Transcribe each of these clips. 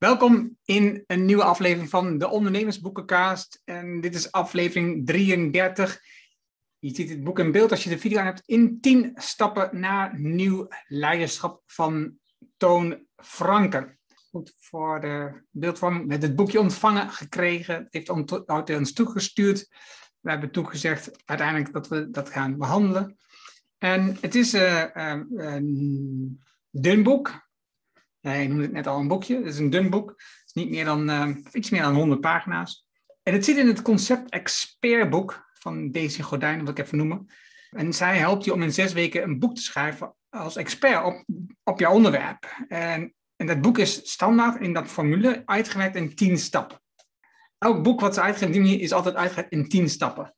Welkom in een nieuwe aflevering van de Ondernemersboekencast. En dit is aflevering 33. Je ziet het boek in beeld als je de video aan hebt. In 10 stappen naar nieuw leiderschap van Toon Franken. Goed voor de beeldvorming. Met het boekje ontvangen gekregen. Heeft ons toegestuurd. We hebben toegezegd uiteindelijk dat we dat gaan behandelen. En het is uh, uh, een dun boek. Hij noemde het net al een boekje. Het is een dun boek. Het is niet meer dan, uh, iets meer dan 100 pagina's. En het zit in het concept expertboek van Daisy Gordijn, wat ik even noemen. En zij helpt je om in zes weken een boek te schrijven als expert op, op jouw onderwerp. En, en dat boek is standaard in dat formule uitgewerkt in tien stappen. Elk boek wat ze uitgeven is altijd uitgewerkt in tien stappen.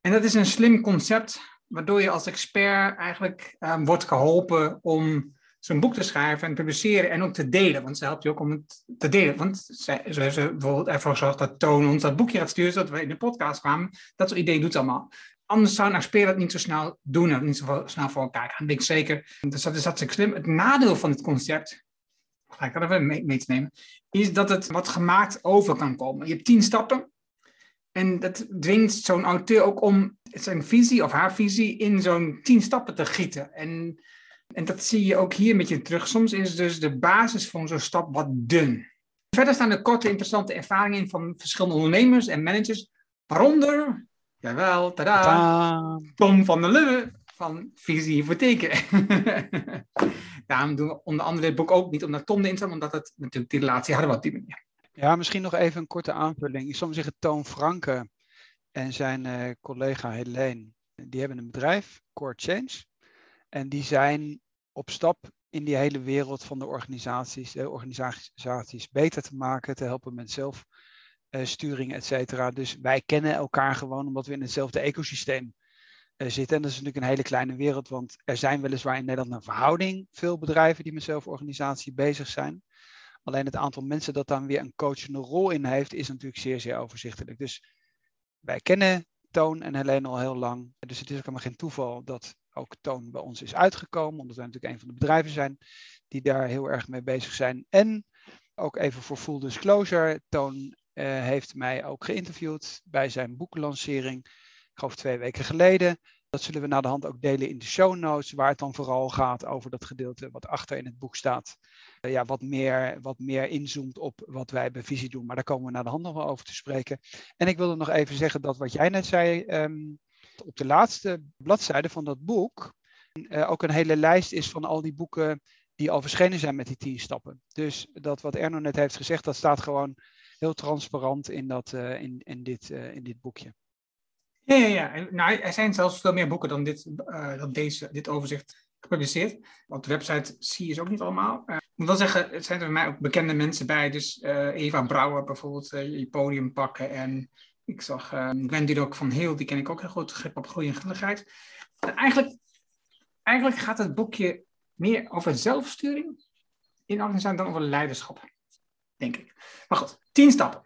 En dat is een slim concept, waardoor je als expert eigenlijk um, wordt geholpen om zo'n boek te schrijven en publiceren en ook te delen. Want ze helpt je ook om het te delen. Want ze, ze bijvoorbeeld ervoor gezorgd dat Toon ons dat boekje gaat sturen, zodat we in de podcast kwamen. Dat soort ideeën doet allemaal. Anders zou een expert dat niet zo snel doen en niet zo snel voor elkaar gaan. Dat denk ik zeker. Dus dat is hartstikke slim. Het nadeel van het concept, ga ik er even mee, mee te nemen, is dat het wat gemaakt over kan komen. Je hebt tien stappen. En dat dwingt zo'n auteur ook om zijn visie of haar visie in zo'n tien stappen te gieten. En en dat zie je ook hier een beetje terug. Soms is dus de basis van zo'n stap wat dun. Verder staan er korte, interessante ervaringen in van verschillende ondernemers en managers. Waaronder, jawel, tada, tada. Tom van der Lubbe van Visie Hypotheken. Daarom doen we onder andere dit boek ook niet omdat Tom erin staat, omdat het natuurlijk die relatie hadden we op die manier. Ja, misschien nog even een korte aanvulling. Zou zeggen, Toon Franke en zijn uh, collega Helene, die hebben een bedrijf, Core Change. En die zijn op stap in die hele wereld van de organisaties, de organisaties beter te maken, te helpen met zelfsturing, et cetera. Dus wij kennen elkaar gewoon omdat we in hetzelfde ecosysteem uh, zitten. En dat is natuurlijk een hele kleine wereld, want er zijn weliswaar in Nederland een verhouding veel bedrijven die met zelforganisatie bezig zijn. Alleen het aantal mensen dat dan weer een coachende rol in heeft, is natuurlijk zeer, zeer overzichtelijk. Dus wij kennen Toon en Helene al heel lang. Dus het is ook helemaal geen toeval dat ook Toon bij ons is uitgekomen, omdat wij natuurlijk een van de bedrijven zijn die daar heel erg mee bezig zijn. En ook even voor full disclosure, Toon uh, heeft mij ook geïnterviewd bij zijn boekenlancering, ik geloof twee weken geleden. Dat zullen we naar de hand ook delen in de show notes, waar het dan vooral gaat over dat gedeelte wat achter in het boek staat. Uh, ja, wat meer, wat meer inzoomt op wat wij bij Visie doen. Maar daar komen we naar de hand nog wel over te spreken. En ik wilde nog even zeggen dat wat jij net zei, um, op de laatste bladzijde van dat boek uh, ook een hele lijst is van al die boeken die al verschenen zijn met die tien stappen. Dus dat wat Erno net heeft gezegd, dat staat gewoon heel transparant in, dat, uh, in, in, dit, uh, in dit boekje. Ja, ja, ja. Nou, er zijn zelfs veel meer boeken dan dit, dan deze, dit overzicht gepubliceerd. Op de website zie je ze ook niet allemaal. ik moet wel zeggen, er zijn er voor mij ook bekende mensen bij. Dus Eva Brouwer bijvoorbeeld, je podium pakken en ik zag uh, Wendy ook van Heel, die ken ik ook heel goed, grip op groei en gulligheid. eigenlijk, eigenlijk gaat het boekje meer over zelfsturing in organisatie dan over leiderschap, denk ik. Maar goed, tien stappen.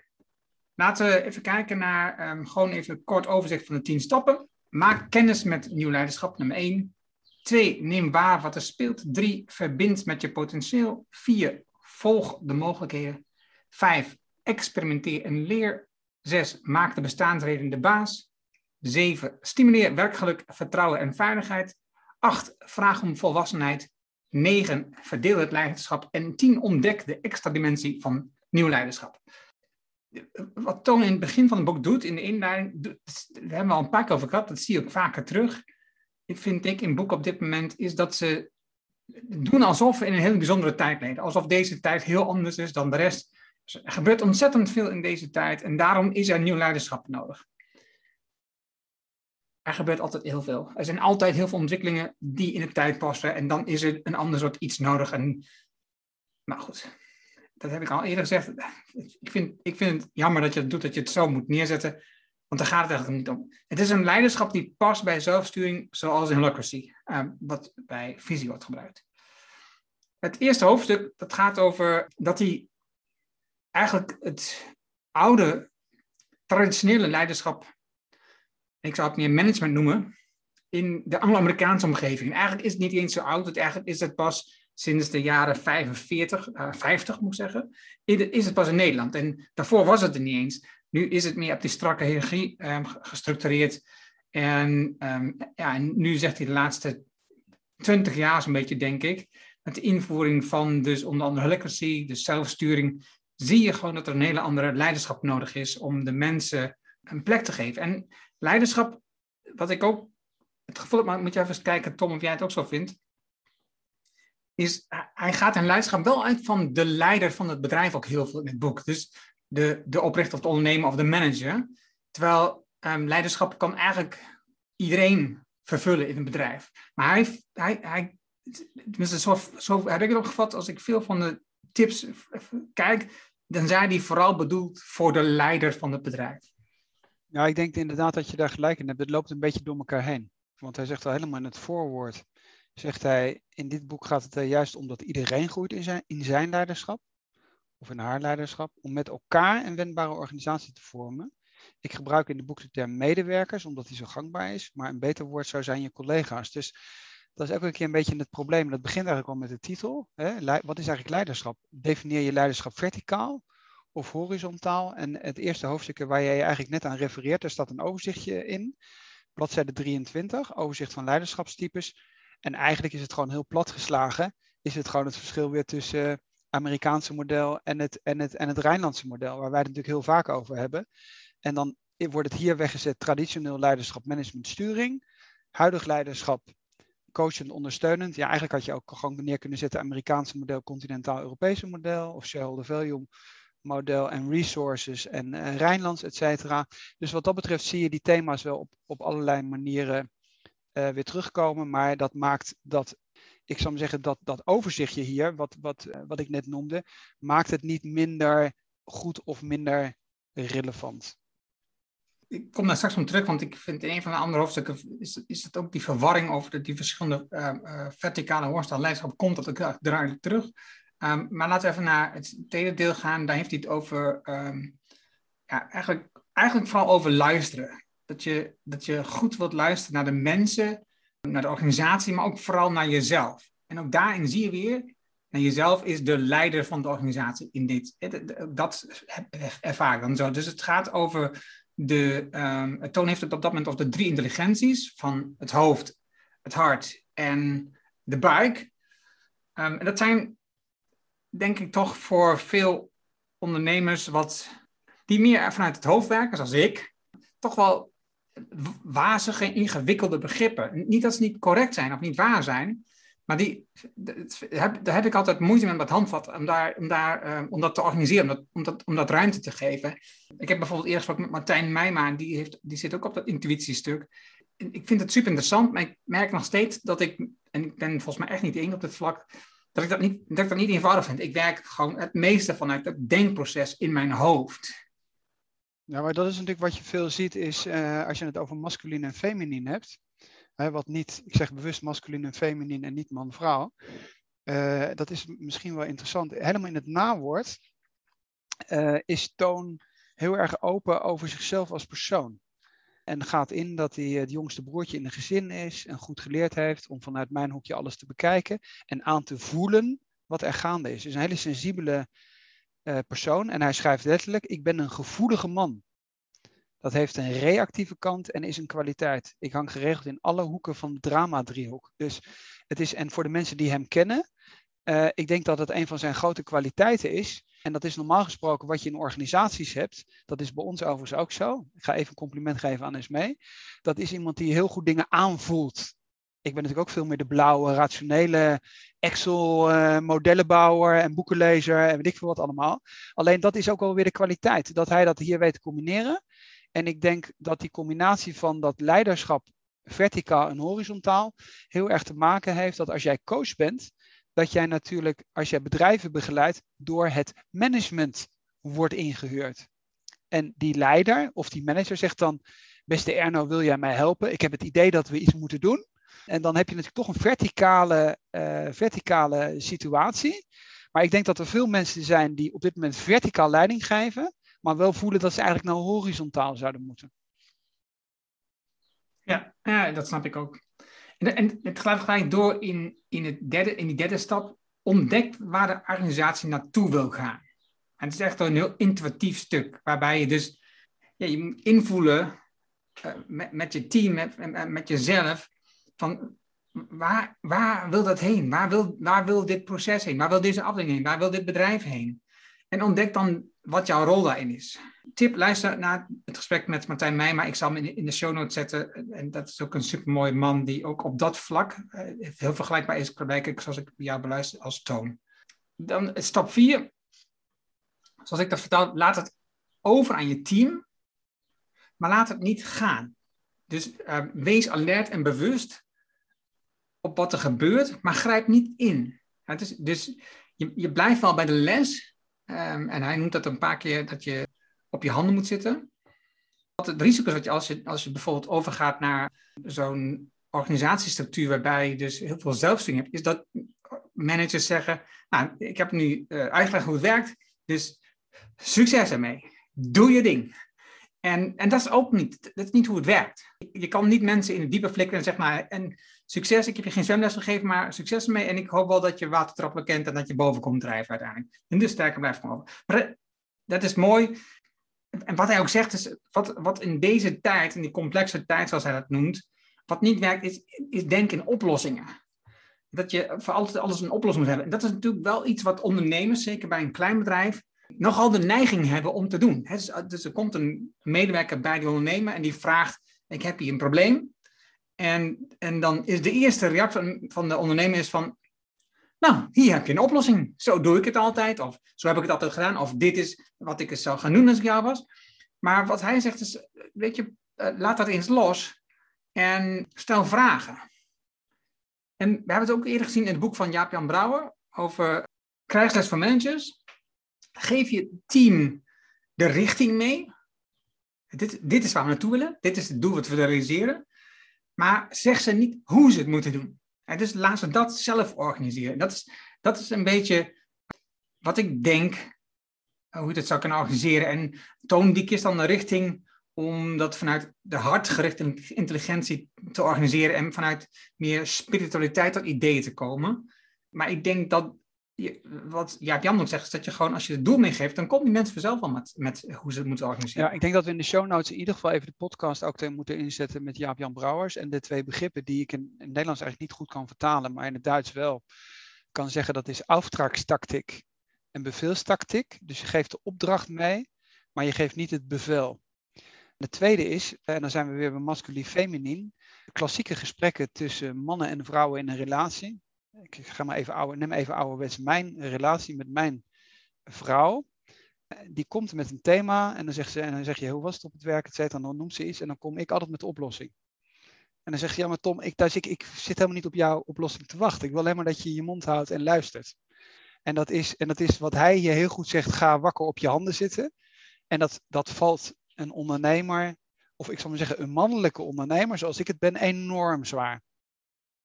Laten we even kijken naar um, gewoon even een kort overzicht van de tien stappen. Maak kennis met nieuw leiderschap, nummer één. Twee, neem waar wat er speelt. Drie, verbind met je potentieel. Vier, volg de mogelijkheden. Vijf, experimenteer en leer. 6. Maak de bestaansreden de baas. 7. Stimuleer werkgeluk, vertrouwen en veiligheid. 8. Vraag om volwassenheid. 9. Verdeel het leiderschap. En 10. Ontdek de extra dimensie van nieuw leiderschap. Wat Toon in het begin van het boek doet, in de inleiding, daar hebben we al een paar keer over gehad, dat zie je ook vaker terug. Vind ik in het boek op dit moment, is dat ze doen alsof we in een hele bijzondere tijd leven. Alsof deze tijd heel anders is dan de rest. Er gebeurt ontzettend veel in deze tijd en daarom is er nieuw leiderschap nodig. Er gebeurt altijd heel veel. Er zijn altijd heel veel ontwikkelingen die in de tijd passen en dan is er een ander soort iets nodig. En, nou goed, dat heb ik al eerder gezegd. Ik vind, ik vind het jammer dat je het doet, dat je het zo moet neerzetten, want daar gaat het eigenlijk niet om. Het is een leiderschap die past bij zelfsturing, zoals in Locracy, uh, wat bij visie wordt gebruikt. Het eerste hoofdstuk dat gaat over dat hij eigenlijk het oude, traditionele leiderschap, ik zou het meer management noemen, in de Anglo-Amerikaanse omgeving. eigenlijk is het niet eens zo oud, het eigenlijk is het pas sinds de jaren 45, uh, 50 moet ik zeggen, is het pas in Nederland. En daarvoor was het er niet eens. Nu is het meer op die strakke hiërarchie um, gestructureerd. En, um, ja, nu zegt hij de laatste 20 jaar zo'n beetje, denk ik, met de invoering van dus onder andere de zelfsturing, zie je gewoon dat er een hele andere leiderschap nodig is om de mensen een plek te geven. En leiderschap, wat ik ook het gevoel heb, maar moet je even kijken, Tom, of jij het ook zo vindt, is hij gaat in leiderschap wel uit van de leider van het bedrijf ook heel veel in het boek. Dus de, de oprichter of de ondernemer of de manager. Terwijl um, leiderschap kan eigenlijk iedereen vervullen in een bedrijf. Maar hij, hij, hij tenminste zo, zo heb ik het opgevat, als ik veel van de tips kijk, dan zijn die vooral bedoeld voor de leider van het bedrijf. Ja, ik denk inderdaad dat je daar gelijk in hebt. Het loopt een beetje door elkaar heen. Want hij zegt al helemaal in het voorwoord, zegt hij, in dit boek gaat het er juist om dat iedereen groeit in zijn, in zijn leiderschap, of in haar leiderschap, om met elkaar een wendbare organisatie te vormen. Ik gebruik in het boek de term medewerkers, omdat die zo gangbaar is, maar een beter woord zou zijn je collega's. Dus dat is een keer een beetje het probleem. Dat begint eigenlijk al met de titel. Hè? Wat is eigenlijk leiderschap? Definieer je leiderschap verticaal of horizontaal? En het eerste hoofdstuk waar jij je eigenlijk net aan refereert, daar staat een overzichtje in. Bladzijde 23, overzicht van leiderschapstypes. En eigenlijk is het gewoon heel plat geslagen. Is het gewoon het verschil weer tussen het Amerikaanse model en het, en, het, en het Rijnlandse model, waar wij het natuurlijk heel vaak over hebben. En dan wordt het hier weggezet traditioneel leiderschap, management, sturing. Huidig leiderschap, coachend, ondersteunend. Ja, eigenlijk had je ook gewoon neer kunnen zetten Amerikaanse model, continentaal-Europese model of shareholder value model en resources en uh, Rijnlands, et cetera. Dus wat dat betreft zie je die thema's wel op, op allerlei manieren uh, weer terugkomen. Maar dat maakt dat, ik zou zeggen, dat, dat overzichtje hier, wat, wat, uh, wat ik net noemde, maakt het niet minder goed of minder relevant ik kom daar straks om terug, want ik vind in een van de andere hoofdstukken is, is het ook die verwarring over de, die verschillende uh, verticale leiderschap komt dat ook duidelijk terug. Um, maar laten we even naar het tweede deel gaan. Daar heeft hij het over, um, ja, eigenlijk, eigenlijk vooral over luisteren. Dat je, dat je goed wilt luisteren naar de mensen, naar de organisatie, maar ook vooral naar jezelf. En ook daarin zie je weer, jezelf is de leider van de organisatie in dit. Dat ervaar ik dan zo. Dus het gaat over de, het toon heeft het op dat moment over de drie intelligenties van het hoofd, het hart en de buik. Um, en dat zijn, denk ik, toch voor veel ondernemers wat, die meer vanuit het hoofd werken, zoals ik, toch wel wazige, ingewikkelde begrippen. Niet dat ze niet correct zijn of niet waar zijn, maar die, heb, daar heb ik altijd moeite met met handvat, om, daar, om, daar, uh, om dat te organiseren, om dat, om, dat, om dat ruimte te geven. Ik heb bijvoorbeeld eerst wat met Martijn Meijma, die, heeft, die zit ook op dat intuïtiestuk. En ik vind het super interessant, maar ik merk nog steeds dat ik, en ik ben volgens mij echt niet één op dit vlak, dat ik dat, niet, dat ik dat niet eenvoudig vind. Ik werk gewoon het meeste vanuit het denkproces in mijn hoofd. Ja, maar dat is natuurlijk wat je veel ziet, is uh, als je het over masculin en feminien hebt wat niet, ik zeg bewust masculin en feminin en niet man-vrouw. Uh, dat is misschien wel interessant. Helemaal in het nawoord uh, is Toon heel erg open over zichzelf als persoon. En gaat in dat hij het jongste broertje in een gezin is en goed geleerd heeft om vanuit mijn hoekje alles te bekijken en aan te voelen wat er gaande is. Dus een hele sensibele persoon. En hij schrijft letterlijk: Ik ben een gevoelige man. Dat heeft een reactieve kant en is een kwaliteit. Ik hang geregeld in alle hoeken van de drama-driehoek. Dus het is, en voor de mensen die hem kennen, uh, ik denk dat het een van zijn grote kwaliteiten is. En dat is normaal gesproken wat je in organisaties hebt. Dat is bij ons overigens ook zo. Ik ga even een compliment geven aan Esmee. Dat is iemand die heel goed dingen aanvoelt. Ik ben natuurlijk ook veel meer de blauwe, rationele Excel-modellenbouwer en boekenlezer en weet ik veel wat allemaal. Alleen dat is ook wel weer de kwaliteit. Dat hij dat hier weet te combineren. En ik denk dat die combinatie van dat leiderschap verticaal en horizontaal heel erg te maken heeft dat als jij coach bent, dat jij natuurlijk, als jij bedrijven begeleidt, door het management wordt ingehuurd. En die leider of die manager zegt dan, beste Erno, wil jij mij helpen? Ik heb het idee dat we iets moeten doen. En dan heb je natuurlijk toch een verticale, uh, verticale situatie. Maar ik denk dat er veel mensen zijn die op dit moment verticaal leiding geven maar wel voelen dat ze eigenlijk nou horizontaal zouden moeten. Ja, ja dat snap ik ook. En, en het gaat gelijk door in, in, het derde, in die derde stap. ontdekt waar de organisatie naartoe wil gaan. En het is echt een heel intuïtief stuk, waarbij je dus ja, je moet invoelen met, met je team, met, met jezelf, van waar, waar wil dat heen? Waar wil, waar wil dit proces heen? Waar wil deze afdeling heen? Waar wil dit bedrijf heen? En ontdek dan wat jouw rol daarin is. Tip, luister naar het gesprek met Martijn Meijma. Ik zal hem in de show notes zetten. En dat is ook een supermooi man die ook op dat vlak uh, heel vergelijkbaar is, zoals ik jou beluister, als Toon. Dan stap 4. Zoals ik dat vertel, laat het over aan je team, maar laat het niet gaan. Dus uh, wees alert en bewust op wat er gebeurt, maar grijp niet in. Is, dus je, je blijft wel bij de les. Um, en hij noemt dat een paar keer dat je op je handen moet zitten. Wat het risico is dat je als, je als je bijvoorbeeld overgaat naar zo'n organisatiestructuur waarbij je dus heel veel zelfsturing hebt, is dat managers zeggen, nou, ik heb nu uh, uitgelegd hoe het werkt, dus succes ermee. Doe je ding. En, en dat is ook niet, dat is niet hoe het werkt. Je kan niet mensen in het diepe flikkeren en zeg maar, en succes, ik heb je geen zwemles gegeven, maar succes ermee. En ik hoop wel dat je watertrappen kent en dat je boven komt drijven uiteindelijk. En dus sterker blijft komen. Maar dat is mooi. En wat hij ook zegt is, wat, wat in deze tijd, in die complexe tijd zoals hij dat noemt, wat niet werkt, is, denken in oplossingen. Dat je voor altijd alles een oplossing moet hebben. En dat is natuurlijk wel iets wat ondernemers, zeker bij een klein bedrijf, nogal de neiging hebben om te doen. Dus, dus er komt een medewerker bij die ondernemer en die vraagt, ik heb hier een probleem. En, en dan is de eerste reactie van de ondernemer is van, nou, hier heb je een oplossing. Zo doe ik het altijd. Of zo heb ik het altijd gedaan. Of dit is wat ik eens zou gaan doen als ik jou was. Maar wat hij zegt is, weet je, eh, laat dat eens los. En stel vragen. En we hebben het ook eerder gezien in het boek van Jaap-Jan Brouwer over krijgsles van managers. Geef je team de richting mee. Dit, dit is waar we naartoe willen. Dit is het doel wat we realiseren. Maar zeg ze niet hoe ze het moeten doen. En dus laat ze dat zelf organiseren. Dat is, dat is een beetje wat ik denk, eh, hoe je het zou kunnen organiseren. En toon die kiest dan de richting om dat vanuit de hartgerichte intelligentie te organiseren en vanuit meer spiritualiteit tot ideeën te komen. Maar ik denk dat wat Jaap Jan ook zegt, is dat je gewoon als je het doel meegeeft, dan komen die mensen vanzelf al met, met hoe ze het moeten organiseren. Ja, ik denk dat we in de show notes in ieder geval even de podcast ook moeten inzetten met Jaap Jan Brouwers. En de twee begrippen die ik in, het Nederlands eigenlijk niet goed kan vertalen, maar in het Duits wel kan zeggen, dat is auftragstactiek en beveelstactiek. Dus je geeft de opdracht mee, maar je geeft niet het bevel. De tweede is, en dan zijn we weer bij masculin-feminin, klassieke gesprekken tussen mannen en vrouwen in een relatie ik ga maar even oude, neem even ouderwets mijn relatie met mijn vrouw. Die komt met een thema en dan, zegt ze, en dan zeg je, hoe was het op het werk, et cetera. En dan noemt ze iets en dan kom ik altijd met de oplossing. En dan zeg je, ja maar Tom, ik, thuis, ik, ik zit helemaal niet op jouw oplossing te wachten. Ik wil alleen maar dat je je mond houdt en luistert. En dat is, en dat is wat hij je heel goed zegt, ga wakker op je handen zitten. En dat, dat valt een ondernemer, of ik zal maar zeggen een mannelijke ondernemer, zoals ik het ben, enorm zwaar.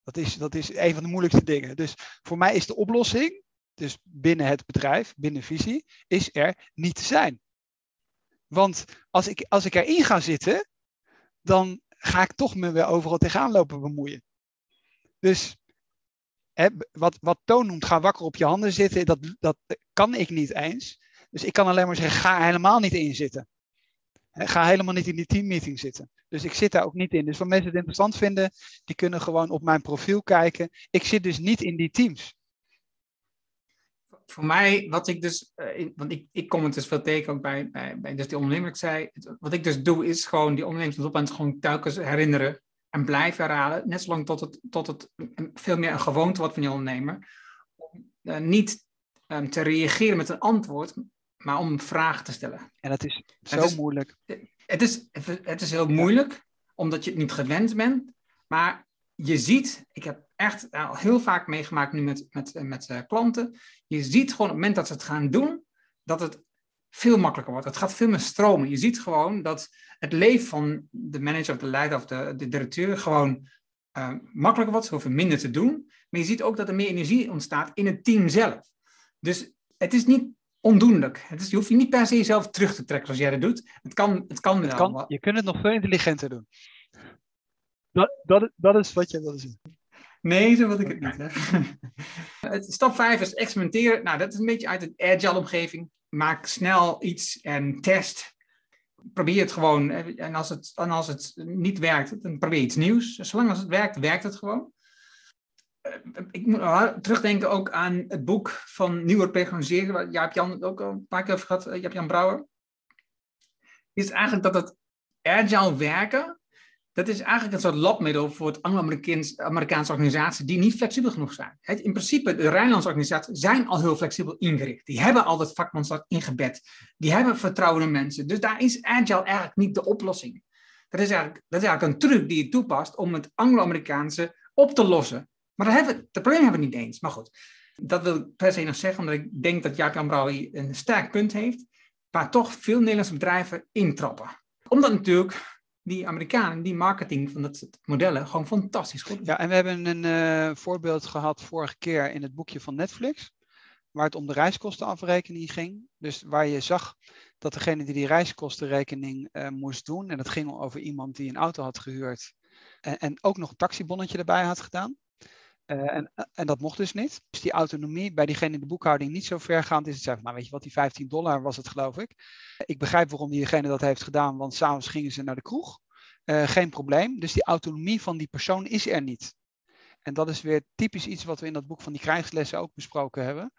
Dat is, dat is een van de moeilijkste dingen. Dus voor mij is de oplossing, dus binnen het bedrijf, binnen visie, is er niet te zijn. Want als ik, als ik erin ga zitten, dan ga ik toch me weer overal tegenaan lopen bemoeien. Dus hè, wat, wat Toon noemt, ga wakker op je handen zitten, dat, dat kan ik niet eens. Dus ik kan alleen maar zeggen, ga helemaal niet in zitten. Ga helemaal niet in die teammeeting zitten. Dus ik zit daar ook niet in. Dus voor mensen die het interessant vinden, die kunnen gewoon op mijn profiel kijken. Ik zit dus niet in die teams. Voor mij, wat ik dus, uh, want ik, ik kom het dus veel tegen ook bij, bij, bij dus die ondernemer. Ik zei, wat ik dus doe, is gewoon die ondernemers op en gewoon telkens herinneren en blijven herhalen. Net zolang tot het, tot het veel meer een gewoonte wordt van je ondernemer. Om uh, niet um, te reageren met een antwoord, maar om vragen te stellen. En dat is zo moeilijk. Het is, het is heel moeilijk, omdat je het niet gewend bent. Maar je ziet, ik heb echt al heel vaak meegemaakt nu met, met, met uh, klanten. Je ziet gewoon op het moment dat ze het gaan doen, dat het veel makkelijker wordt. Het gaat veel meer stromen. Je ziet gewoon dat het leven van de manager of de leider of de, de directeur gewoon uh, makkelijker wordt. Ze hoeven minder te doen. Maar je ziet ook dat er meer energie ontstaat in het team zelf. Dus het is niet ondoenlijk. Het is, je hoeft je niet per se jezelf terug te trekken zoals jij dat doet. Het kan, het kan het je kunt het nog veel intelligenter doen. Dat, dat, dat is wat je wil zien. Nee, zo wil ik het niet. Hè? Stap 5 is experimenteren. Nou, dat is een beetje uit een agile omgeving. Maak snel iets en test. Probeer het gewoon. En als het, en als het niet werkt, dan probeer iets nieuws. Zolang als het werkt, werkt het gewoon. Eh, ik moet terugdenken ook aan het boek van Nieuw Organiseren. Jij hebt Jan ook al een paar keer over gehad. Je hebt Jan Brouwer. Is eigenlijk dat het agile werken dat is eigenlijk een soort labmiddel voor het Anglo-Amerikaanse organisaties die niet flexibel genoeg zijn. in principe, de Rijnlandse organisaties zijn al heel flexibel ingericht. Die hebben al dat vakmanschap ingebed. Die hebben vertrouwende mensen. Dus daar is agile eigenlijk niet de oplossing. Dat is eigenlijk, dat is eigenlijk een truc die je toepast om het Anglo-Amerikaanse op te lossen. Maar dat, hebben, dat probleem hebben we niet eens. Maar goed, dat wil ik per se nog zeggen, omdat ik denk dat Jaap Brouwer een sterk punt heeft, waar toch veel Nederlandse bedrijven intrappen. Omdat natuurlijk die Amerikanen, die marketing van dat modellen, gewoon fantastisch goed. Ja, en we hebben een uh, voorbeeld gehad vorige keer in het boekje van Netflix, waar het om de reiskostenafrekening ging. Dus waar je zag dat degene die die reiskostenrekening uh, moest doen, en dat ging over iemand die een auto had gehuurd en, en ook nog een taxibonnetje erbij had gedaan. Uh, en, en, dat mocht dus niet. Dus die autonomie bij diegene in de boekhouding niet zo vergaand is. Het van, nou weet je wat, die 15 dollar was het geloof ik. Ik begrijp waarom diegene dat heeft gedaan, want s'avonds gingen ze naar de kroeg. Uh, geen probleem. Dus die autonomie van die persoon is er niet. En dat is weer typisch iets wat we in dat boek van die krijgslessen ook besproken hebben.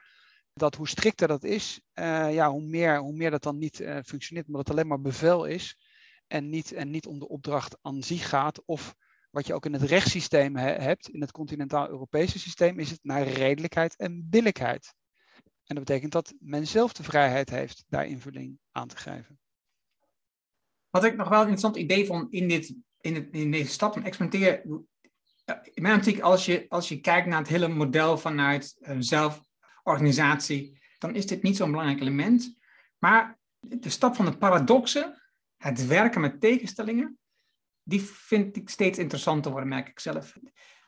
Dat hoe strikter dat is, ja, hoe, meer, hoe meer dat dan niet functioneert, maar dat het alleen maar bevel is. En niet, en niet om de opdracht aan zich gaat of wat je ook in het rechtssysteem hebt, in het continentaal-Europese systeem, is het naar redelijkheid en billijkheid. En dat betekent dat men zelf de vrijheid heeft daar invulling aan te geven. Wat ik nog wel een interessant idee vond in, dit, in, het, in deze stap van experimenteren. In mijn optiek, als je, als je kijkt naar het hele model vanuit zelforganisatie, dan is dit niet zo'n belangrijk element. Maar de stap van de paradoxen, het werken met tegenstellingen, die vind ik steeds interessanter worden, merk ik zelf.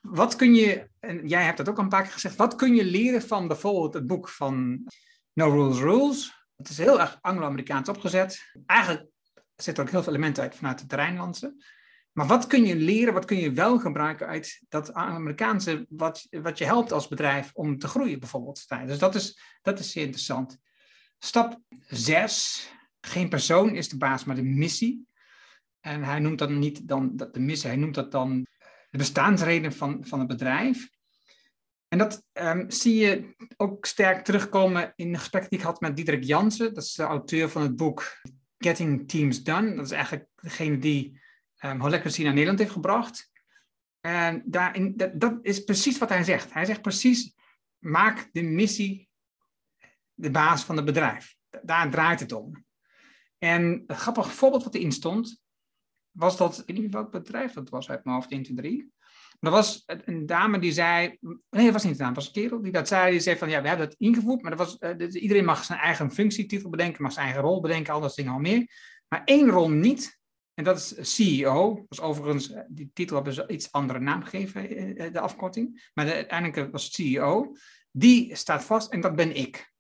Wat kun je, en jij hebt dat ook een paar keer gezegd, wat kun je leren van bijvoorbeeld het boek van No Rules Rules? Het is heel erg Anglo-Amerikaans opgezet. Eigenlijk zitten er ook heel veel elementen uit vanuit het Rijnlandse. Maar wat kun je leren, wat kun je wel gebruiken uit dat Amerikaanse, wat, wat je helpt als bedrijf om te groeien bijvoorbeeld? Dus dat is, dat is zeer interessant. Stap 6. Geen persoon is de baas, maar de missie. En hij noemt dat niet dan de missie, hij noemt dat dan de bestaansreden van, van het bedrijf. En dat um, zie je ook sterk terugkomen in een gesprek die ik had met Diederik Jansen. Dat is de auteur van het boek Getting Teams Done. Dat is eigenlijk degene die um, Holacracy naar Nederland heeft gebracht. En daarin, dat, dat is precies wat hij zegt. Hij zegt precies, maak de missie de baas van het bedrijf. Daar draait het om. En een grappig voorbeeld wat erin stond, was dat, ik weet niet welk bedrijf dat was uit mijn hoofd, 1, 2, 3. Maar was een dame die zei, nee, dat was niet een dame, dat was een kerel die dat zei. Die zei van, ja, we hebben dat ingevoerd, maar dat was, uh, iedereen mag zijn eigen functietitel bedenken, mag zijn eigen rol bedenken, al dat dingen al meer. Maar één rol niet, en dat is CEO. Was overigens, eh, die titel hebben ze iets andere naam gegeven, eh, de afkorting. Maar de, uiteindelijk was het CEO. Die staat vast en dat ben ik.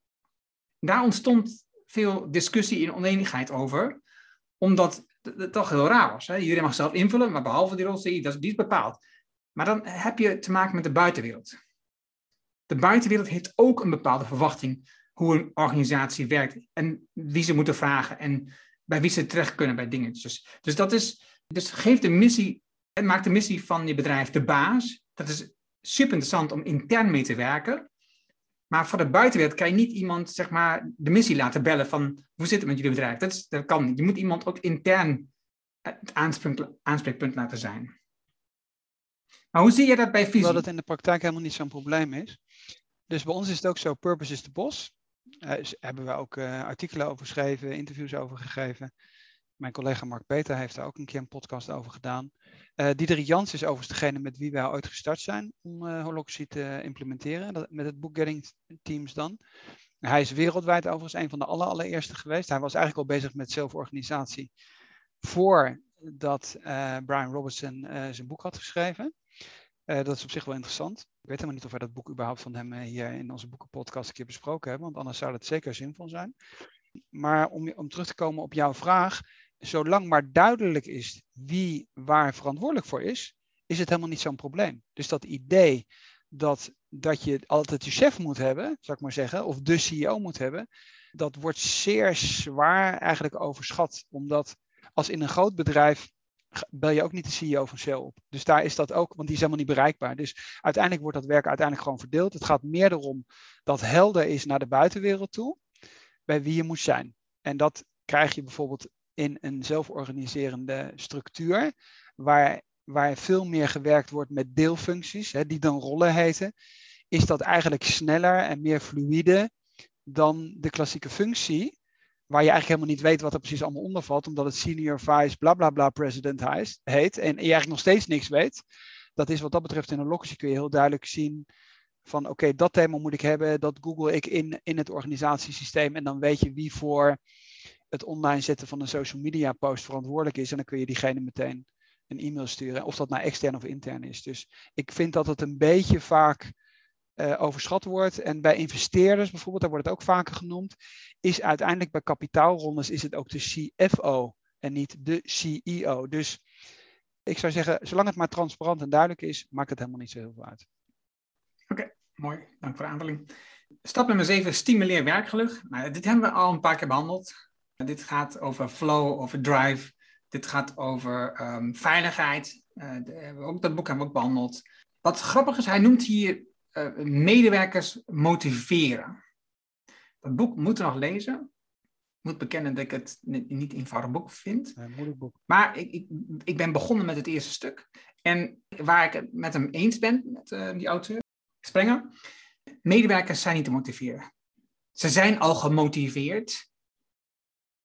Daar ontstond veel discussie en oneenigheid over, omdat dat toch heel raar was. Hè? Iedereen mag zelf invullen, maar behalve die rol die is bepaald. Maar dan heb je te maken met de buitenwereld. De buitenwereld heeft ook een bepaalde verwachting hoe een organisatie werkt en wie ze moeten vragen en bij wie ze terecht kunnen bij dingetjes. Dus dat is, dus geef de missie, en maak de missie van je bedrijf de baas. Dat is super interessant om intern mee te werken. Maar voor de buitenwereld kan je niet iemand zeg maar, de missie laten bellen van hoe zit het met jullie bedrijf. Dat, is, dat kan niet. Je moet iemand ook intern het aanspreekpunt laten zijn. Maar hoe zie je dat bij visie? Terwijl dat in de praktijk helemaal niet zo'n probleem is. Dus bij ons is het ook zo, purpose is de bos. Daar uh, hebben we ook uh, artikelen over geschreven, interviews over gegeven. Mijn collega Mark Peter heeft daar ook een keer een podcast over gedaan. Uh, Diederik Jans is overigens degene met wie wij ooit gestart zijn om uh, te implementeren, met het book Getting Teams dan. Hij is wereldwijd overigens een van de aller, allereerste geweest. Hij was eigenlijk al bezig met zelforganisatie voordat uh, Brian Robertson zijn boek had geschreven. dat is op zich wel interessant. Ik weet helemaal niet of wij dat boek überhaupt van hem hier in onze boekenpodcast een keer besproken hebben, want anders zou dat zeker zinvol zijn. Maar om, om terug te komen op jouw vraag, zolang maar duidelijk is wie waar verantwoordelijk voor is, is het helemaal niet zo'n probleem. Dus dat idee dat, dat je altijd je chef moet hebben, zou ik maar zeggen, of de CEO moet hebben, dat wordt zeer zwaar eigenlijk overschat. Omdat als in een groot bedrijf bel je ook niet de CEO van Shell op. Dus daar is dat ook, want die is helemaal niet bereikbaar. Dus uiteindelijk wordt dat werk uiteindelijk gewoon verdeeld. Het gaat meer erom dat helder is naar de buitenwereld toe, bij wie je moet zijn. En dat krijg je bijvoorbeeld in een zelforganiserende structuur, waar, waar veel meer gewerkt wordt met deelfuncties, hè, die dan rollen heten, is dat eigenlijk sneller en meer fluïde dan de klassieke functie, waar je eigenlijk helemaal niet weet wat er precies allemaal onder valt, omdat het senior vice bla bla bla president heet en je eigenlijk nog steeds niks weet. Dat is wat dat betreft in een lokatie kun je heel duidelijk zien van oké, dat thema moet ik hebben, dat google ik in, in het organisatiesysteem en dan weet je wie voor het online zetten van een social media post verantwoordelijk is en dan kun je diegene meteen een e-mail sturen, of dat nou extern of intern is. Dus ik vind dat het een beetje vaak uh, overschat wordt. En bij investeerders bijvoorbeeld, daar wordt het ook vaker genoemd, is uiteindelijk bij kapitaalrondes is het ook de CFO en niet de CEO. Dus ik zou zeggen, zolang het maar transparant en duidelijk is, maakt het helemaal niet zo heel veel uit. Oké, mooi. Dank voor de aanvulling. Stap nummer 7, stimuleer werkgeluk. Nou, dit hebben we al een paar keer behandeld. Dit gaat over flow, over drive. Dit gaat over um, veiligheid. Uh, de, ook dat boek hebben we ook behandeld. Wat grappig is, hij noemt hier uh, medewerkers motiveren. Dat boek moet nog lezen. Ik moet bekennen dat ik het niet eenvoudig boek vind. moeilijk boek. Maar ik, ik, ik ben begonnen met het eerste stuk. En waar ik het met hem eens ben, met uh, die auteur, Sprenger. Medewerkers zijn niet te motiveren. Ze zijn al gemotiveerd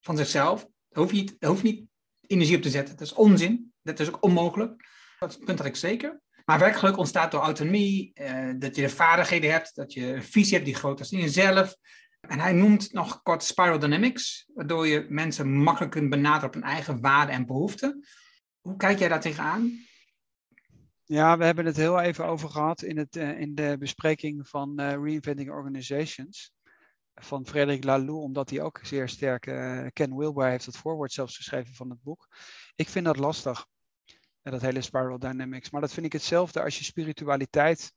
van zichzelf. Daar hoef je niet, hoef niet energie op te zetten. Dat is onzin. Dat is ook onmogelijk. Dat punt had ik zeker. Maar werkgeluk ontstaat door autonomie, eh, dat je de vaardigheden hebt, dat je een visie hebt die groter is in jezelf. En hij noemt nog kort spiral dynamics, waardoor je mensen makkelijk kunt benaderen op hun eigen waarden en behoeften. Hoe kijk jij daar tegenaan? Ja, we hebben het heel even over gehad in, het, uh, in de bespreking van uh, Reinventing Organizations van Frederik Laloux, omdat hij ook zeer sterk, uh, Ken Wilber heeft het voorwoord zelfs geschreven van het boek. Ik vind dat lastig, dat hele spiral dynamics. Maar dat vind ik hetzelfde als je spiritualiteit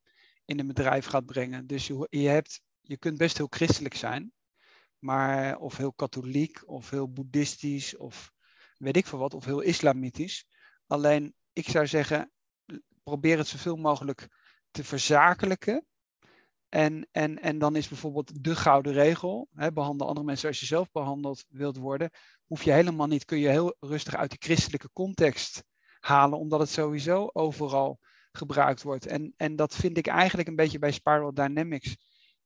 in een bedrijf gaat brengen. Dus je, je, hebt, je kunt best heel christelijk zijn, maar, of heel katholiek, of heel boeddhistisch, of weet ik veel wat, of heel islamitisch. Alleen, ik zou zeggen, probeer het zoveel mogelijk te verzakelijken en, en, en dan is bijvoorbeeld de gouden regel, hè, behandel andere mensen zoals je zelf behandeld wilt worden, hoef je helemaal niet, kun je heel rustig uit die christelijke context halen, omdat het sowieso overal gebruikt wordt. En, en dat vind ik eigenlijk een beetje bij Spiral Dynamics,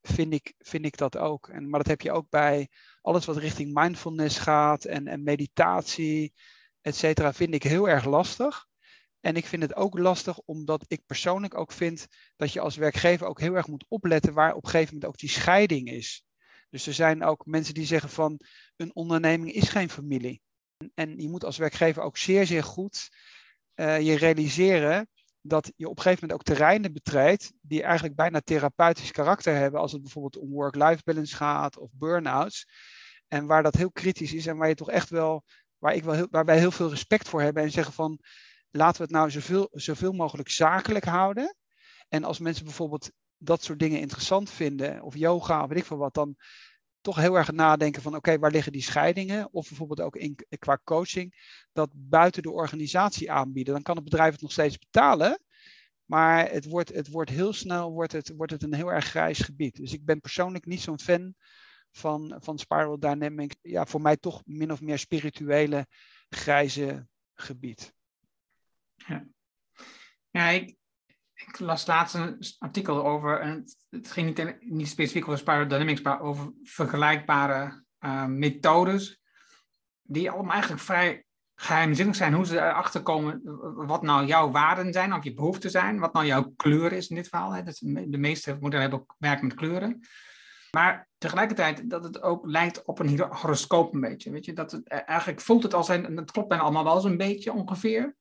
vind ik, vind ik dat ook. En, maar dat heb je ook bij alles wat richting mindfulness gaat en, en meditatie, et cetera, vind ik heel erg lastig. En ik vind het ook lastig omdat ik persoonlijk ook vind dat je als werkgever ook heel erg moet opletten waar op een gegeven moment ook die scheiding is. Dus er zijn ook mensen die zeggen van een onderneming is geen familie. En je moet als werkgever ook zeer, zeer goed uh, je realiseren dat je op een gegeven moment ook terreinen betreedt die eigenlijk bijna therapeutisch karakter hebben als het bijvoorbeeld om work-life balance gaat of burn-outs. En waar dat heel kritisch is en waar je toch echt wel, waar, ik wel heel, waar wij heel veel respect voor hebben en zeggen van laten we het nou zoveel, zoveel mogelijk zakelijk houden. En als mensen bijvoorbeeld dat soort dingen interessant vinden, of yoga, of weet ik veel wat, dan toch heel erg nadenken van oké, waar liggen die scheidingen? Of bijvoorbeeld ook in, qua coaching, dat buiten de organisatie aanbieden. Dan kan het bedrijf het nog steeds betalen, maar het wordt, het wordt heel snel wordt het, wordt het een heel erg grijs gebied. Dus ik ben persoonlijk niet zo'n fan van, van Spiral Dynamics. Ja, voor mij toch min of meer spirituele grijze gebied. Ja, ja ik, ik, las laatst een artikel over, en het, ging niet, specifiek over Spiral Dynamics, maar over vergelijkbare uh, methodes, die allemaal eigenlijk vrij geheimzinnig zijn, hoe ze erachter komen wat nou jouw waarden zijn, of je behoeften zijn, wat nou jouw kleur is in dit verhaal. Hè. de meeste modellen hebben ook werk met kleuren. Maar tegelijkertijd dat het ook lijkt op een horoscoop een beetje. Weet je? Dat het, eh, eigenlijk voelt het als een, dat klopt bijna allemaal wel zo'n beetje ongeveer.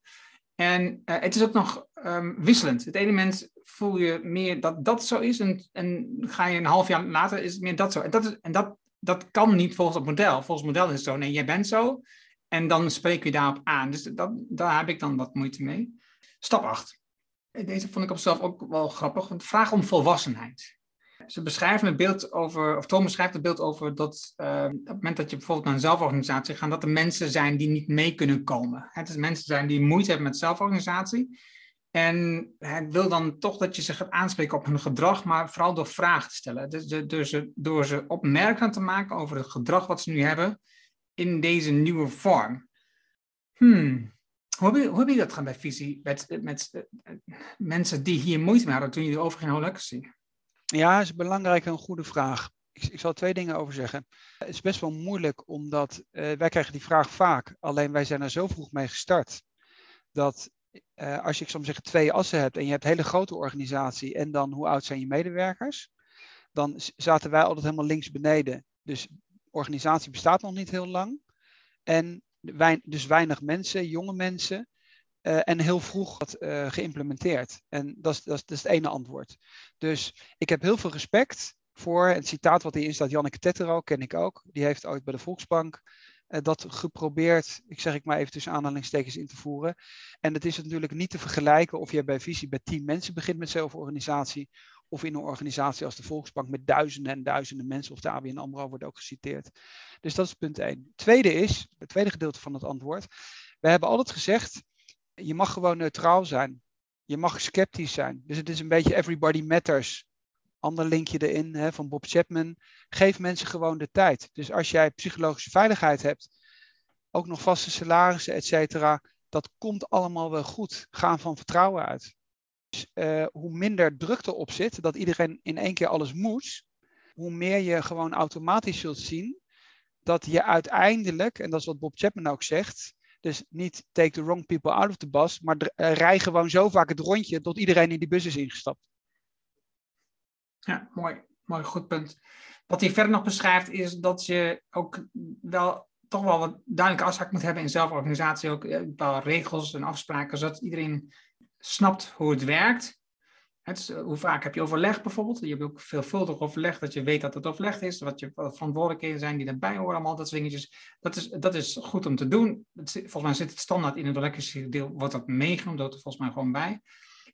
En uh, het is ook nog um, wisselend. Het ene moment voel je meer dat dat zo is, en, en ga je een half jaar later is het meer dat zo. En dat, is, en dat, dat kan niet volgens het model. Volgens het model is het zo, nee, jij bent zo. En dan spreek je daarop aan. Dus dat, daar heb ik dan wat moeite mee. Stap 8. Deze vond ik op zichzelf ook wel grappig. Want vraag om volwassenheid. Ze beschrijven het beeld over, of Tom beschrijft het beeld over dat uh, op het moment dat je bijvoorbeeld naar een zelforganisatie gaat, dat er mensen zijn die niet mee kunnen komen. Het is mensen zijn die moeite hebben met zelforganisatie. En hij wil dan toch dat je ze gaat aanspreken op hun gedrag, maar vooral door vragen te stellen. Dus, dus door ze opmerkzaam te maken over het gedrag wat ze nu hebben in deze nieuwe vorm. Hmm. Hoe, heb je, hoe dat gedaan bij Visie met, met uh, mensen die hier moeite mee hadden toen jullie overgingen naar? Ja, is een belangrijke en goede vraag. Ik, ik zal twee dingen over zeggen. Het is best wel moeilijk, omdat uh, wij krijgen die vraag vaak. Alleen wij zijn er zo vroeg mee gestart. Dat uh, als je, ik zeggen, twee assen hebt en je hebt een hele grote organisatie en dan hoe oud zijn je medewerkers, dan zaten wij altijd helemaal links beneden. Dus organisatie bestaat nog niet heel lang. En dus weinig mensen, jonge mensen. Uh, en heel vroeg wat uh, geïmplementeerd. En dat is, dat, is, dat het ene antwoord. Dus ik heb heel veel respect voor het citaat wat hierin staat. Janneke Tettero ken ik ook. Die heeft ooit bij de Volksbank uh, dat geprobeerd, ik zeg ik maar even tussen aanhalingstekens in te voeren. En het is natuurlijk niet te vergelijken of je bij visie bij tien mensen begint met zelforganisatie. Of in een organisatie als de Volksbank met duizenden en duizenden mensen. Of de ABN AMRO wordt ook geciteerd. Dus dat is punt één. Tweede is, het tweede gedeelte van het antwoord. We hebben altijd gezegd, je mag gewoon neutraal zijn. Je mag sceptisch zijn. Dus het is een beetje everybody matters. Ander linkje erin hè, van Bob Chapman. Geef mensen gewoon de tijd. Dus als jij psychologische veiligheid hebt, ook nog vaste salarissen, et cetera, dat komt allemaal wel goed. Gaan van vertrouwen uit. Dus, uh, hoe minder druk erop zit, dat iedereen in één keer alles moet, hoe meer je gewoon automatisch zult zien dat je uiteindelijk, en dat is wat Bob Chapman ook zegt, dus niet take the wrong people out of the bus, maar uh, rij gewoon zo vaak het rondje tot iedereen in die bus is ingestapt. Ja, mooi. Mooi, goed punt. Wat hij verder nog beschrijft is dat je ook wel toch wel wat duidelijke afspraak moet hebben in zelforganisatie. Ook een paar regels en afspraken, zodat iedereen snapt hoe het werkt. Het hoe vaak heb je overleg bijvoorbeeld? Je hebt ook veelvuldig overleg, dat je weet dat het overleg is, wat je verantwoordelijkheden zijn die erbij horen, allemaal dat soort dingetjes. Dat is, dat is goed om te doen. Volgens mij zit het standaard in het deel, wordt dat meegenomen, dat er volgens mij gewoon bij.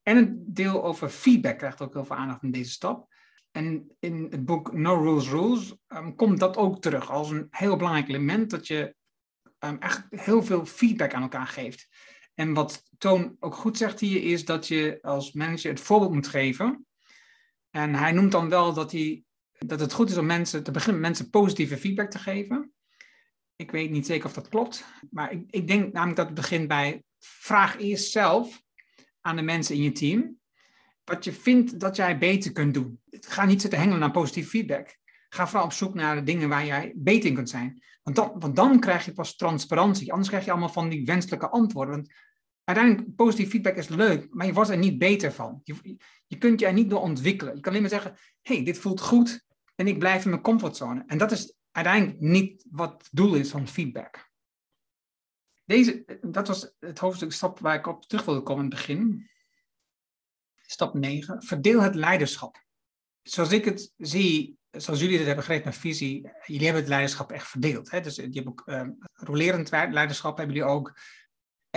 En het deel over feedback krijgt ook heel veel aandacht in deze stap. En in het boek No Rules Rules um, komt dat ook terug als een heel belangrijk element, dat je um, echt heel veel feedback aan elkaar geeft. En wat Toon ook goed zegt hier, is dat je als manager het voorbeeld moet geven. En hij noemt dan wel dat, hij, dat het goed is om mensen te beginnen mensen positieve feedback te geven. Ik weet niet zeker of dat klopt, maar ik, ik denk namelijk dat het begint bij vraag eerst zelf aan de mensen in je team wat je vindt dat jij beter kunt doen. Ga niet zitten hengelen naar positieve feedback. Ga vooral op zoek naar de dingen waar jij beter in kunt zijn. Want dan, want dan krijg je pas transparantie. Anders krijg je allemaal van die wenselijke antwoorden. Uiteindelijk, positieve feedback is leuk, maar je wordt er niet beter van. Je, je kunt je er niet door ontwikkelen. Je kan alleen maar zeggen, hey, dit voelt goed en ik blijf in mijn comfortzone. En dat is uiteindelijk niet wat het doel is van feedback. Deze, dat was het hoofdstuk stap waar ik op terug wilde komen in het begin. Stap 9. Verdeel het leiderschap. Zoals ik het zie, zoals jullie het hebben begrepen met visie, jullie hebben het leiderschap echt verdeeld. Hè? Dus je hebt ook uh, rolerend leiderschap, hebben jullie ook.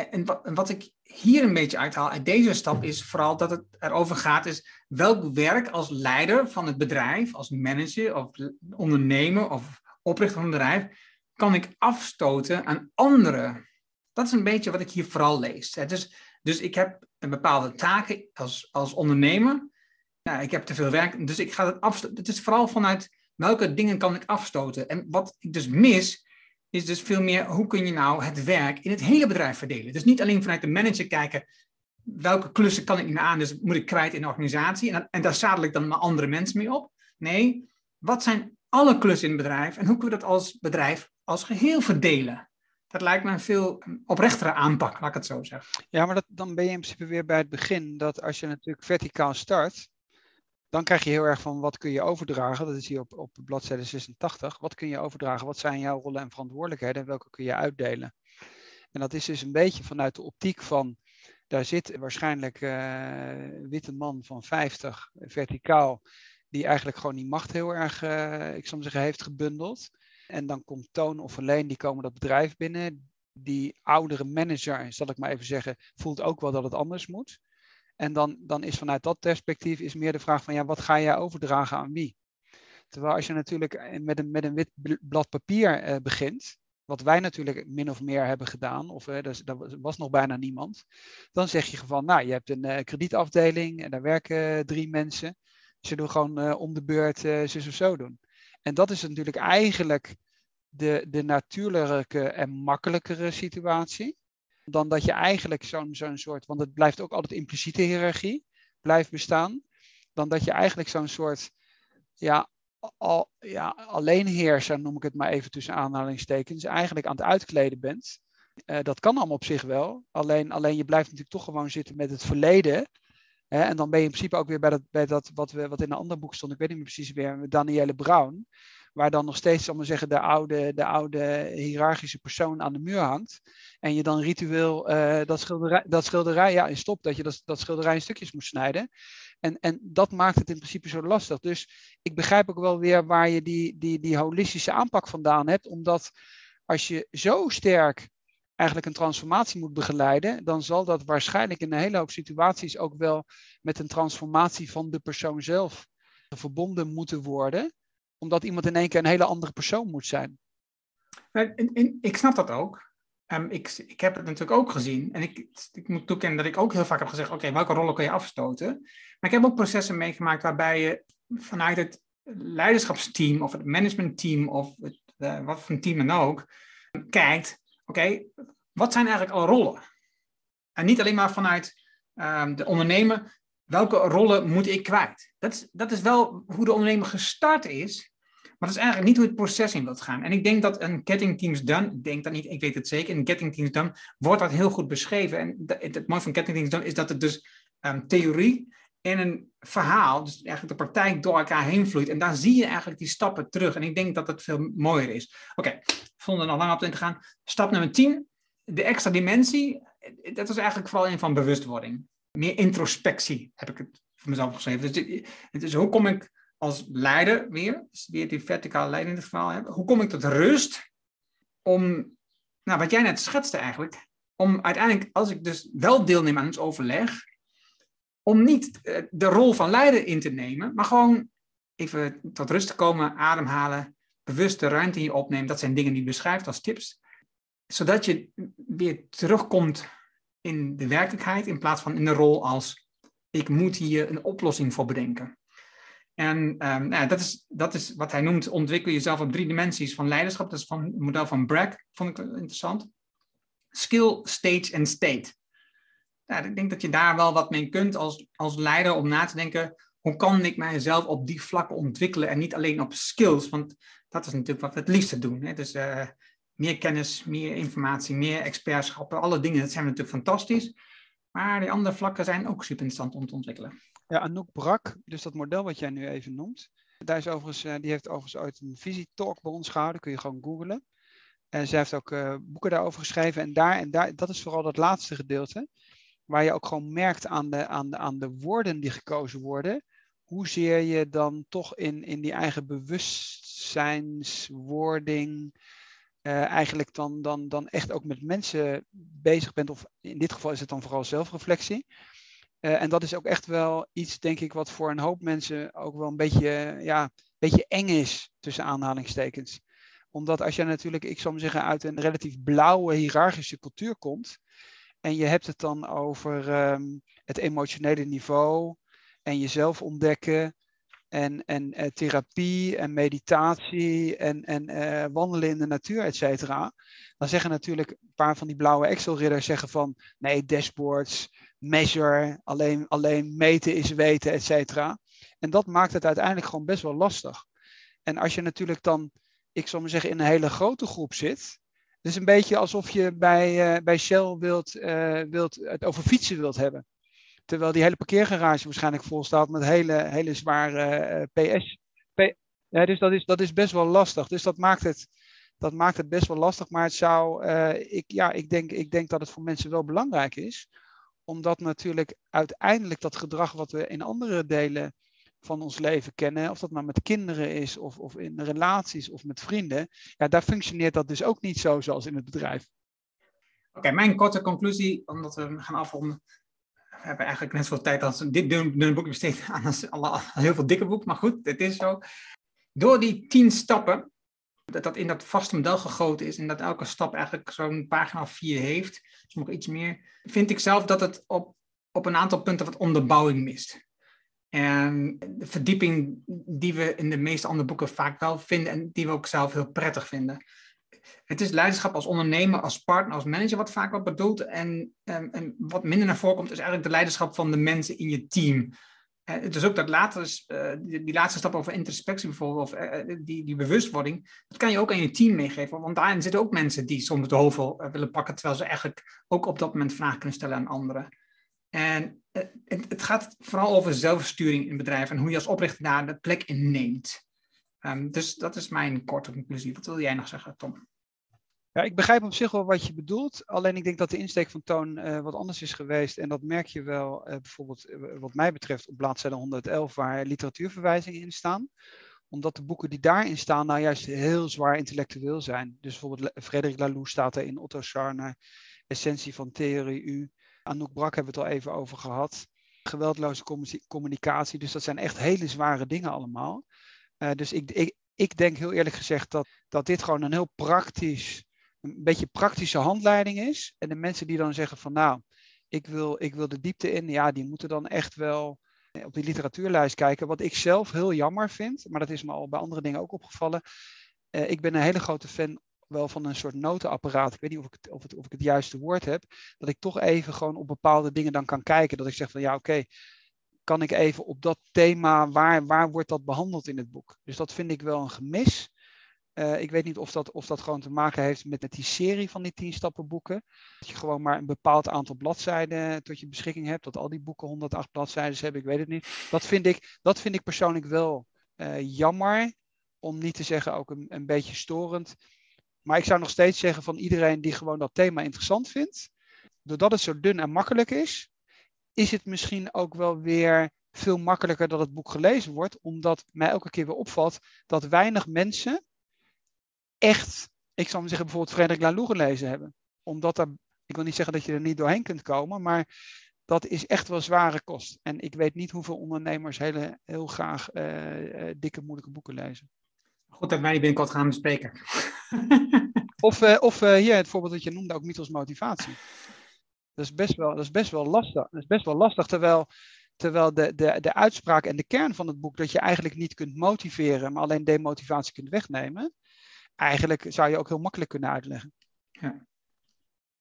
En wat, en wat, ik hier een beetje uithaal uit deze stap is vooral dat het erover gaat, is welk werk als leider van het bedrijf, als manager of ondernemer of oprichter van een bedrijf, kan ik afstoten aan anderen. Dat is een beetje wat ik hier vooral lees. Dus, dus ik heb een bepaalde taken als, als ondernemer. Nou, ik heb te veel werk, dus ik ga het afstoten. Het is vooral vanuit welke dingen kan ik afstoten. En wat ik dus mis, is dus veel meer hoe kun je nou het werk in het hele bedrijf verdelen. Dus niet alleen vanuit de manager kijken, welke klussen kan ik meer aan, dus moet ik kwijt in de organisatie. En, en daar zadel ik dan maar andere mensen mee op. Nee, wat zijn alle klussen in het bedrijf en hoe kunnen we dat als bedrijf als geheel verdelen? Dat lijkt me een veel oprechtere aanpak, laat ik het zo zeggen. Ja, maar dat, dan ben je in principe weer bij het begin. Dat als je natuurlijk verticaal start, dan krijg je heel erg van wat kun je overdragen. Dat is hier op, op bladzijde 86. Wat kun je overdragen? Wat zijn jouw rollen en verantwoordelijkheden? En welke kun je uitdelen? En dat is dus een beetje vanuit de optiek van, daar zit waarschijnlijk uh, een witte man van 50, verticaal, die eigenlijk gewoon die macht heel erg, uh, ik zou zeggen, heeft gebundeld. En dan komt Toon of Verleen, die komen dat bedrijf binnen. Die oudere manager, zal ik maar even zeggen, voelt ook wel dat het anders moet. En dan, dan is vanuit dat perspectief is meer de vraag van ja, wat ga jij overdragen aan wie? Terwijl als je natuurlijk met een, met een wit blad papier uh, begint, wat wij natuurlijk min of meer hebben gedaan, of uh, dus, er was nog bijna niemand, dan zeg je van, nou, je hebt een uh, kredietafdeling en daar werken drie mensen. Ze doen gewoon om de beurt zus of zo doen. En dat is natuurlijk eigenlijk de, de natuurlijke en makkelijkere situatie. Dan dat je eigenlijk zo'n zo'n soort, want het blijft ook altijd impliciete hiërarchie, blijft bestaan. Dan dat je eigenlijk zo'n soort ja, al, ja, alleenheerser, noem ik het maar even tussen aanhalingstekens, eigenlijk aan het uitkleden bent. Uh, dat kan allemaal op zich wel. Alleen, alleen je blijft natuurlijk toch gewoon zitten met het verleden. Hè? En dan ben je in principe ook weer bij dat, bij dat wat, we, wat in een ander boek stond, ik weet niet meer precies weer, met Danielle Brown waar dan nog steeds, maar zeggen, de oude, de oude hiërarchische persoon aan de muur hangt. En je dan ritueel uh, dat, schilderij, dat schilderij, ja, stop, dat je dat, dat schilderij in stukjes moet snijden. En, en dat maakt het in principe zo lastig. Dus ik begrijp ook wel weer waar je die, die, die holistische aanpak vandaan hebt. Omdat als je zo sterk eigenlijk een transformatie moet begeleiden, dan zal dat waarschijnlijk in een hele hoop situaties ook wel met een transformatie van de persoon zelf verbonden moeten worden omdat iemand in één keer een hele andere persoon moet zijn. ik snap dat ook. Um, ik, ik heb het natuurlijk ook gezien. En ik, ik moet toekennen dat ik ook heel vaak heb gezegd: oké, welke rollen kun je afstoten? Maar ik heb ook processen meegemaakt waarbij je vanuit het leiderschapsteam of het managementteam of het, uh, wat voor een team dan ook, kijkt: oké, wat zijn eigenlijk alle rollen? En niet alleen maar vanuit um, de ondernemer, welke rollen moet ik kwijt? Dat is, dat is wel hoe de ondernemer gestart is, maar dat is eigenlijk niet hoe het proces in wilt gaan. En ik denk dat een Getting Teams Done, ik denk dat niet, ik weet het zeker, in Getting Teams Done wordt dat heel goed beschreven. En het, mooie van Getting Teams Done is dat het dus um, theorie en een verhaal, dus eigenlijk de praktijk door elkaar heen vloeit. En daar zie je eigenlijk die stappen terug. En ik denk dat het veel mooier is. Oké, zonder er nog lang op in te gaan. Stap nummer 10, de extra dimensie. Dat is eigenlijk vooral een van bewustwording meer introspectie, heb ik het voor mezelf geschreven. Dus, hoe kom ik als leider weer, dus weer die verticale leiding in dit geval, hè, hoe kom ik tot rust om, nou wat jij net schetste eigenlijk, om uiteindelijk, als ik dus wel deelneem aan het overleg, om niet eh, de rol van leider in te nemen, maar gewoon even tot rust te komen, ademhalen, bewust de ruimte in je opnemen. Dat zijn dingen die je beschrijft als tips. Zodat je weer terugkomt in de werkelijkheid in plaats van in de rol als ik moet hier een oplossing voor bedenken. En um, nou, dat, is, dat is wat hij noemt, ontwikkel jezelf op drie dimensies van leiderschap. Dat is van het model van Bragg, vond ik interessant. Skill, stage en state. Nou, ik denk dat je daar wel wat mee kunt als, als leider om na te denken, hoe kan ik mijzelf op die vlakken ontwikkelen en niet alleen op skills, want dat is natuurlijk wat we het liefste doen. Hè? Dus uh, meer kennis, meer informatie, meer expertschappen, alle dingen, dat zijn natuurlijk fantastisch. Maar die andere vlakken zijn ook super interessant om te ontwikkelen. Ja, Anouk Brak, dus dat model wat jij nu even noemt, daar is overigens, eh, die heeft overigens ooit een visietalk bij ons gehouden, kun je gewoon googlen. En zij heeft ook uh, boeken daarover geschreven. En, daar, en daar, dat is vooral dat laatste gedeelte, waar je ook gewoon merkt aan de, aan de, aan de woorden die gekozen worden, hoezeer je dan toch in, in die eigen bewustzijnswording, uh, eigenlijk dan, dan, dan echt ook met mensen bezig bent. Of in dit geval is het dan vooral zelfreflectie. Uh, en dat is ook echt wel iets, denk ik, wat voor een hoop mensen ook wel een beetje, ja, beetje eng is, tussen aanhalingstekens. Omdat als je natuurlijk, ik zou zeggen, uit een relatief blauwe hiërarchische cultuur komt. En je hebt het dan over um, het emotionele niveau en jezelf ontdekken en, en uh, therapie en meditatie en, en uh, wandelen in de natuur, et cetera. Dan zeggen natuurlijk een paar van die blauwe Excel-ridders zeggen van nee, dashboards, measure, alleen, alleen meten is weten, et cetera. En dat maakt het uiteindelijk gewoon best wel lastig. En als je natuurlijk dan, ik zal maar zeggen, in een hele grote groep zit, het is een beetje alsof je bij, uh, bij Shell wilt, wilt, het over fietsen wilt hebben. Terwijl die hele parkeergarage waarschijnlijk vol staat met hele, hele zware uh, PS. Ja, dus dat is, dat is best wel lastig. Dus dat maakt het, dat maakt het best wel lastig. Maar het zou, uh, ik, ja, ik, denk, ik denk dat het voor mensen wel belangrijk is. Omdat natuurlijk uiteindelijk dat gedrag wat we in andere delen van ons leven kennen, of dat maar met kinderen is, of, of in relaties of met vrienden, ja, daar functioneert dat dus ook niet zo zoals in het bedrijf. Oké, mijn korte conclusie, omdat we gaan afronden hebben eigenlijk net zoveel tijd als dit dunne boek besteed aan als, heel veel dikke boek. Maar goed, het is zo. Door die tien stappen, dat dat in dat vaste model gegoten is en dat elke stap eigenlijk zo'n pagina of vier heeft, soms iets meer, vind ik zelf dat het op, op een aantal punten wat onderbouwing mist. En de verdieping die we in de meeste andere boeken vaak wel vinden en die we ook zelf heel prettig vinden. Het is leiderschap als ondernemer, als partner, als manager wat vaak wordt bedoeld. En, en, en, wat minder naar voren komt is eigenlijk de leiderschap van de mensen in je team. Uh, het is ook dat later, uh, die, laatste stap over introspectie bijvoorbeeld, of uh, die, die bewustwording, dat kan je ook aan je team meegeven. Want daarin zitten ook mensen die soms de hovel willen pakken, terwijl ze eigenlijk ook op dat moment vragen kunnen stellen aan anderen. En het, gaat vooral over zelfsturing in bedrijven en hoe je als oprichter daar de plek in neemt. Um, dus dat is mijn korte conclusie. Wat wil jij nog zeggen, Tom? Ja, ik begrijp op zich wel wat je bedoelt. Alleen ik denk dat de insteek van Toon uh, wat anders is geweest. En dat merk je wel uh, bijvoorbeeld wat mij betreft op bladzijde 111 waar literatuurverwijzingen in staan. Omdat de boeken die daarin staan nou juist heel zwaar intellectueel zijn. Dus bijvoorbeeld Frederik Laloux staat er in, Otto Scharner, Essentie van Theorie U. Anouk Brak hebben we het al even over gehad. Geweldloze communicatie. Dus dat zijn echt hele zware dingen allemaal. Dus ik, ik, ik denk heel eerlijk gezegd dat, dat dit gewoon een heel praktisch, een beetje praktische handleiding is. En de mensen die dan zeggen van nou, ik wil, ik wil de diepte in, ja, die moeten dan echt wel op die literatuurlijst kijken. Wat ik zelf heel jammer vind, maar dat is me al bij andere dingen ook opgevallen. Uh, ik ben een hele grote fan wel van een soort notenapparaat. Ik weet niet of ik, het, of ik het juiste woord heb. Dat ik toch even gewoon op bepaalde dingen dan kan kijken. Dat ik zeg van ja, oké, kan ik even op dat thema, waar, waar wordt dat behandeld in het boek? Dus dat vind ik wel een gemis. Uh, ik weet niet of dat, of dat gewoon te maken heeft met, met die serie van die tien stappen boeken. Dat je gewoon maar een bepaald aantal bladzijden tot je beschikking hebt. Dat al die boeken 108 bladzijden hebben, ik weet het niet. Dat vind ik, dat vind ik persoonlijk wel uh, jammer. Om niet te zeggen ook een, een beetje storend. Maar ik zou nog steeds zeggen van iedereen die gewoon dat thema interessant vindt. Doordat het zo dun en makkelijk is, is het misschien ook wel weer veel makkelijker dat het boek gelezen wordt, omdat mij elke keer weer opvalt dat weinig mensen echt, ik zou maar zeggen, bijvoorbeeld Frederik Laloux gelezen hebben. Omdat er, ik wil niet zeggen dat je er niet doorheen kunt komen, maar dat is echt wel zware kost. En ik weet niet hoeveel ondernemers hele, heel graag uh, uh, dikke, moeilijke boeken lezen. Goed dat wij die binnenkort gaan bespreken. of uh, of hier, het voorbeeld dat je noemde, ook mythos motivatie. Dat is best wel, dat is best wel lastig. Dat is best wel lastig, terwijl, terwijl de, de, de uitspraak en de kern van het boek, dat je eigenlijk niet kunt motiveren, maar alleen demotivatie kunt wegnemen, eigenlijk zou je ook heel makkelijk kunnen uitleggen. Ja.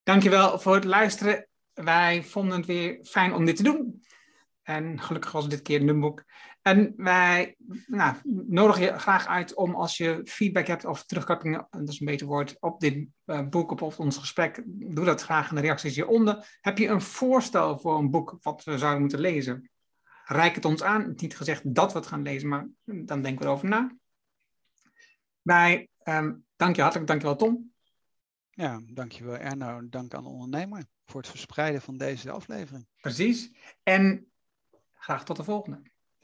Dankjewel voor het luisteren. Wij vonden het weer fijn om dit te doen. En gelukkig was dit keer een boek. En wij nou, nodigen je graag uit om als je feedback hebt of terugkopingen, dat is een beter woord, op dit uh, boek of op ons gesprek, doe dat graag in de reacties hieronder. Heb je een voorstel voor een boek wat we zouden moeten lezen? Rijk het ons aan. Niet gezegd dat we het gaan lezen, maar dan denken we erover na. Wij, um, dank je hartelijk, dankjewel Tom. Ja, dankjewel Erno. Dank aan de ondernemer voor het verspreiden van deze aflevering. Precies. En graag tot de volgende.